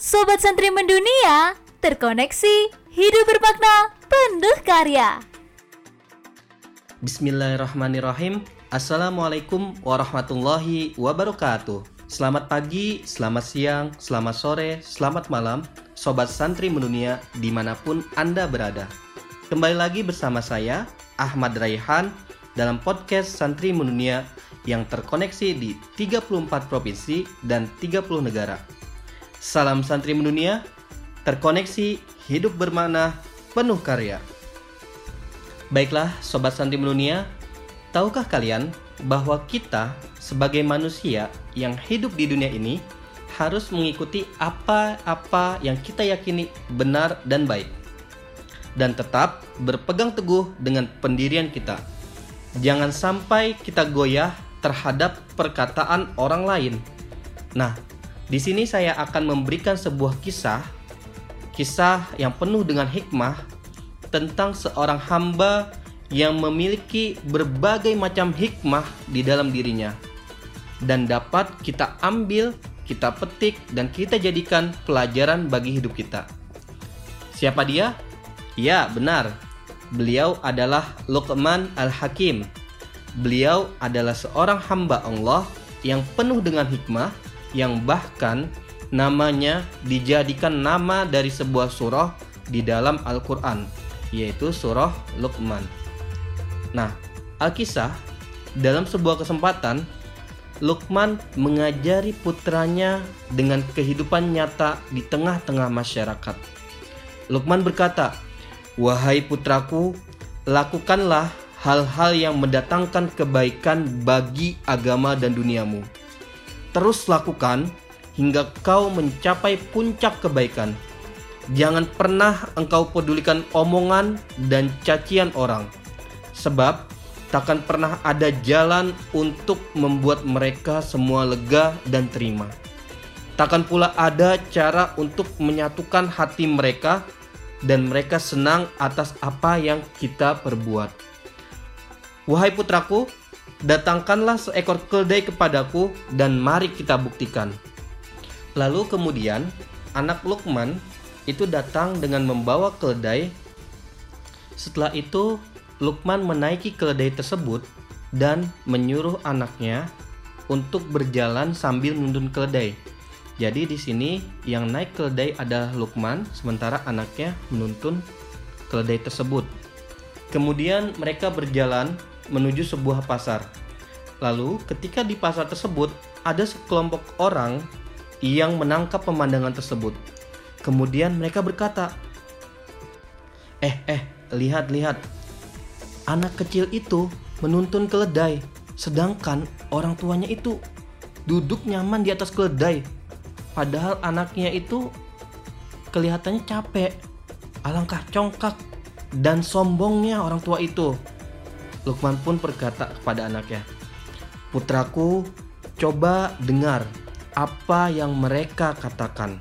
Sobat Santri Mendunia, terkoneksi, hidup bermakna, penuh karya. Bismillahirrahmanirrahim. Assalamualaikum warahmatullahi wabarakatuh. Selamat pagi, selamat siang, selamat sore, selamat malam, Sobat Santri Mendunia di mana pun Anda berada. Kembali lagi bersama saya, Ahmad Raihan, dalam podcast Santri Mendunia yang terkoneksi di 34 provinsi dan 30 negara. Salam santri mendunia, terkoneksi, hidup bermakna, penuh karya. Baiklah, sobat santri mendunia, tahukah kalian bahwa kita sebagai manusia yang hidup di dunia ini harus mengikuti apa-apa yang kita yakini benar dan baik dan tetap berpegang teguh dengan pendirian kita. Jangan sampai kita goyah terhadap perkataan orang lain. Nah, di sini saya akan memberikan sebuah kisah, kisah yang penuh dengan hikmah tentang seorang hamba yang memiliki berbagai macam hikmah di dalam dirinya dan dapat kita ambil, kita petik dan kita jadikan pelajaran bagi hidup kita. Siapa dia? Ya, benar. Beliau adalah Luqman Al-Hakim. Beliau adalah seorang hamba Allah yang penuh dengan hikmah yang bahkan namanya dijadikan nama dari sebuah surah di dalam Al-Quran, yaitu surah Luqman. Nah, Alkisah dalam sebuah kesempatan, Luqman mengajari putranya dengan kehidupan nyata di tengah-tengah masyarakat. Luqman berkata, "Wahai putraku, lakukanlah hal-hal yang mendatangkan kebaikan bagi agama dan duniamu." Terus lakukan hingga kau mencapai puncak kebaikan. Jangan pernah engkau pedulikan omongan dan cacian orang, sebab takkan pernah ada jalan untuk membuat mereka semua lega dan terima. Takkan pula ada cara untuk menyatukan hati mereka dan mereka senang atas apa yang kita perbuat. Wahai putraku, Datangkanlah seekor keledai kepadaku dan mari kita buktikan. Lalu kemudian anak Lukman itu datang dengan membawa keledai. Setelah itu Lukman menaiki keledai tersebut dan menyuruh anaknya untuk berjalan sambil menuntun keledai. Jadi di sini yang naik keledai adalah Lukman, sementara anaknya menuntun keledai tersebut. Kemudian mereka berjalan menuju sebuah pasar. Lalu, ketika di pasar tersebut ada sekelompok orang yang menangkap pemandangan tersebut. Kemudian mereka berkata, "Eh, eh, lihat, lihat. Anak kecil itu menuntun keledai, sedangkan orang tuanya itu duduk nyaman di atas keledai. Padahal anaknya itu kelihatannya capek. Alangkah congkak dan sombongnya orang tua itu." Lukman pun berkata kepada anaknya, "Putraku, coba dengar apa yang mereka katakan."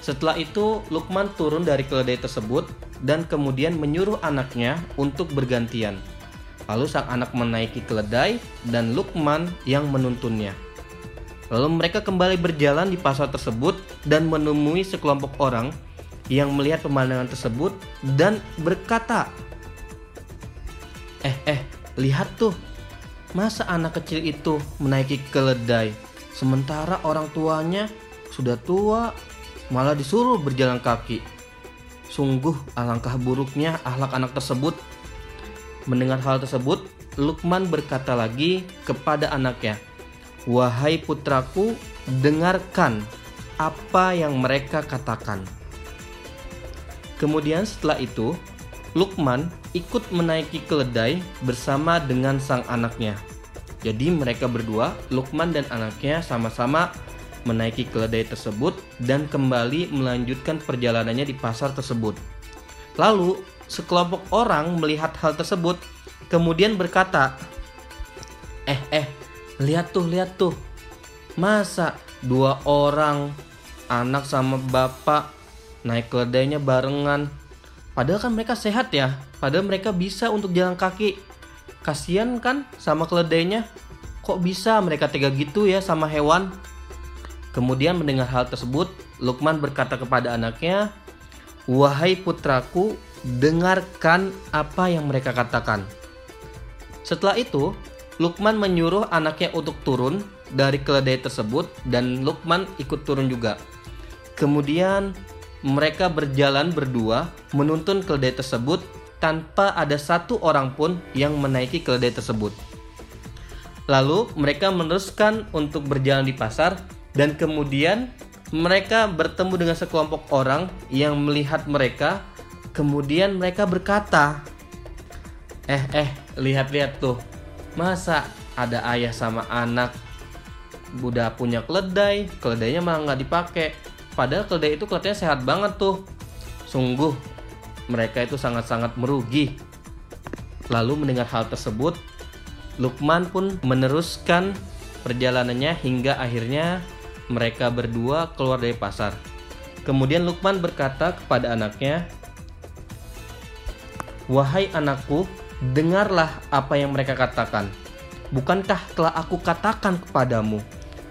Setelah itu, Lukman turun dari keledai tersebut dan kemudian menyuruh anaknya untuk bergantian. Lalu sang anak menaiki keledai dan Lukman yang menuntunnya. Lalu mereka kembali berjalan di pasar tersebut dan menemui sekelompok orang yang melihat pemandangan tersebut dan berkata, Eh, eh, lihat tuh. Masa anak kecil itu menaiki keledai sementara orang tuanya sudah tua malah disuruh berjalan kaki. Sungguh alangkah buruknya ahlak anak tersebut. Mendengar hal tersebut, Lukman berkata lagi kepada anaknya, "Wahai putraku, dengarkan apa yang mereka katakan." Kemudian setelah itu, Lukman ikut menaiki keledai bersama dengan sang anaknya. Jadi mereka berdua, Lukman dan anaknya sama-sama menaiki keledai tersebut dan kembali melanjutkan perjalanannya di pasar tersebut. Lalu, sekelompok orang melihat hal tersebut kemudian berkata, "Eh, eh, lihat tuh, lihat tuh. Masa dua orang anak sama bapak naik keledainya barengan Padahal kan mereka sehat ya. Padahal mereka bisa untuk jalan kaki. Kasian kan sama keledainya. Kok bisa mereka tega gitu ya sama hewan? Kemudian mendengar hal tersebut, Lukman berkata kepada anaknya, "Wahai putraku, dengarkan apa yang mereka katakan." Setelah itu, Lukman menyuruh anaknya untuk turun dari keledai tersebut dan Lukman ikut turun juga. Kemudian mereka berjalan berdua menuntun keledai tersebut tanpa ada satu orang pun yang menaiki keledai tersebut. Lalu mereka meneruskan untuk berjalan di pasar dan kemudian mereka bertemu dengan sekelompok orang yang melihat mereka. Kemudian mereka berkata, "Eh, eh, lihat-lihat tuh. Masa ada ayah sama anak udah punya keledai, keledainya malah nggak dipakai. Padahal keledai itu kelihatannya sehat banget tuh. Sungguh, mereka itu sangat-sangat merugi." Lalu mendengar hal tersebut, Lukman pun meneruskan perjalanannya hingga akhirnya mereka berdua keluar dari pasar. Kemudian Lukman berkata kepada anaknya, "Wahai anakku, dengarlah apa yang mereka katakan. Bukankah telah aku katakan kepadamu,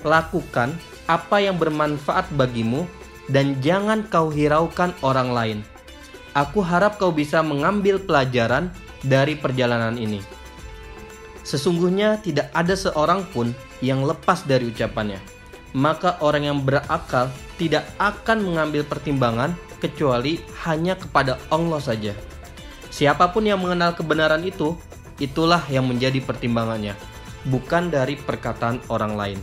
lakukan apa yang bermanfaat bagimu dan jangan kau hiraukan orang lain. Aku harap kau bisa mengambil pelajaran dari perjalanan ini." Sesungguhnya tidak ada seorang pun yang lepas dari ucapannya maka orang yang berakal tidak akan mengambil pertimbangan kecuali hanya kepada Allah saja. Siapa pun yang mengenal kebenaran itu, itulah yang menjadi pertimbangannya, bukan dari perkataan orang lain.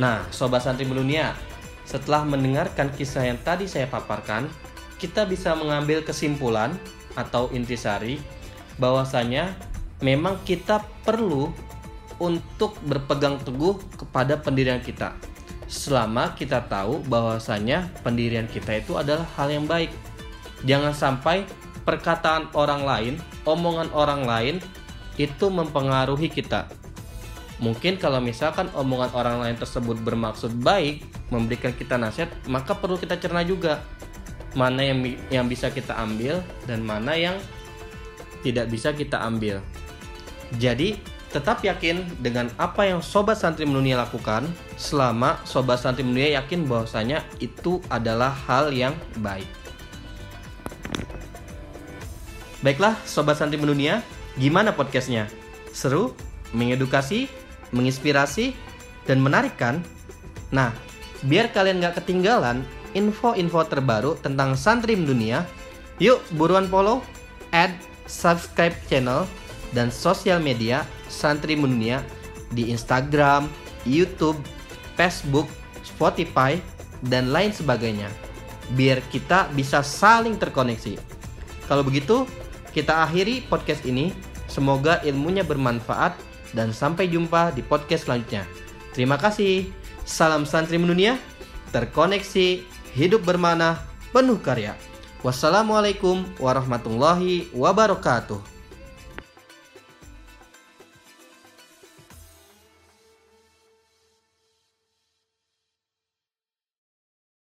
Nah, sobat santri dunia, setelah mendengarkan kisah yang tadi saya paparkan, kita bisa mengambil kesimpulan atau intisari bahwasanya memang kita perlu untuk berpegang teguh kepada pendirian kita selama kita tahu bahwasanya pendirian kita itu adalah hal yang baik. Jangan sampai perkataan orang lain, omongan orang lain itu mempengaruhi kita. Mungkin kalau misalkan omongan orang lain tersebut bermaksud baik, memberikan kita nasihat, maka perlu kita cerna juga mana yang yang bisa kita ambil dan mana yang tidak bisa kita ambil. Jadi, Tetap yakin dengan apa yang Sobat Santri Menunia lakukan selama Sobat Santri Menunia yakin bahwasanya itu adalah hal yang baik. Baiklah Sobat Santri Menunia, gimana podcastnya? Seru? Mengedukasi? Menginspirasi? Dan menarik kan? Nah, biar kalian gak ketinggalan info-info terbaru tentang Santri Menunia, yuk buruan follow, add, subscribe channel, dan sosial media Santri Mendunia di Instagram, YouTube, Facebook, Spotify, dan lain sebagainya. Biar kita bisa saling terkoneksi. Kalau begitu, kita akhiri podcast ini. Semoga ilmunya bermanfaat dan sampai jumpa di podcast selanjutnya. Terima kasih. Salam santri mendunia, terkoneksi, hidup bermana, penuh karya. Wassalamualaikum warahmatullahi wabarakatuh.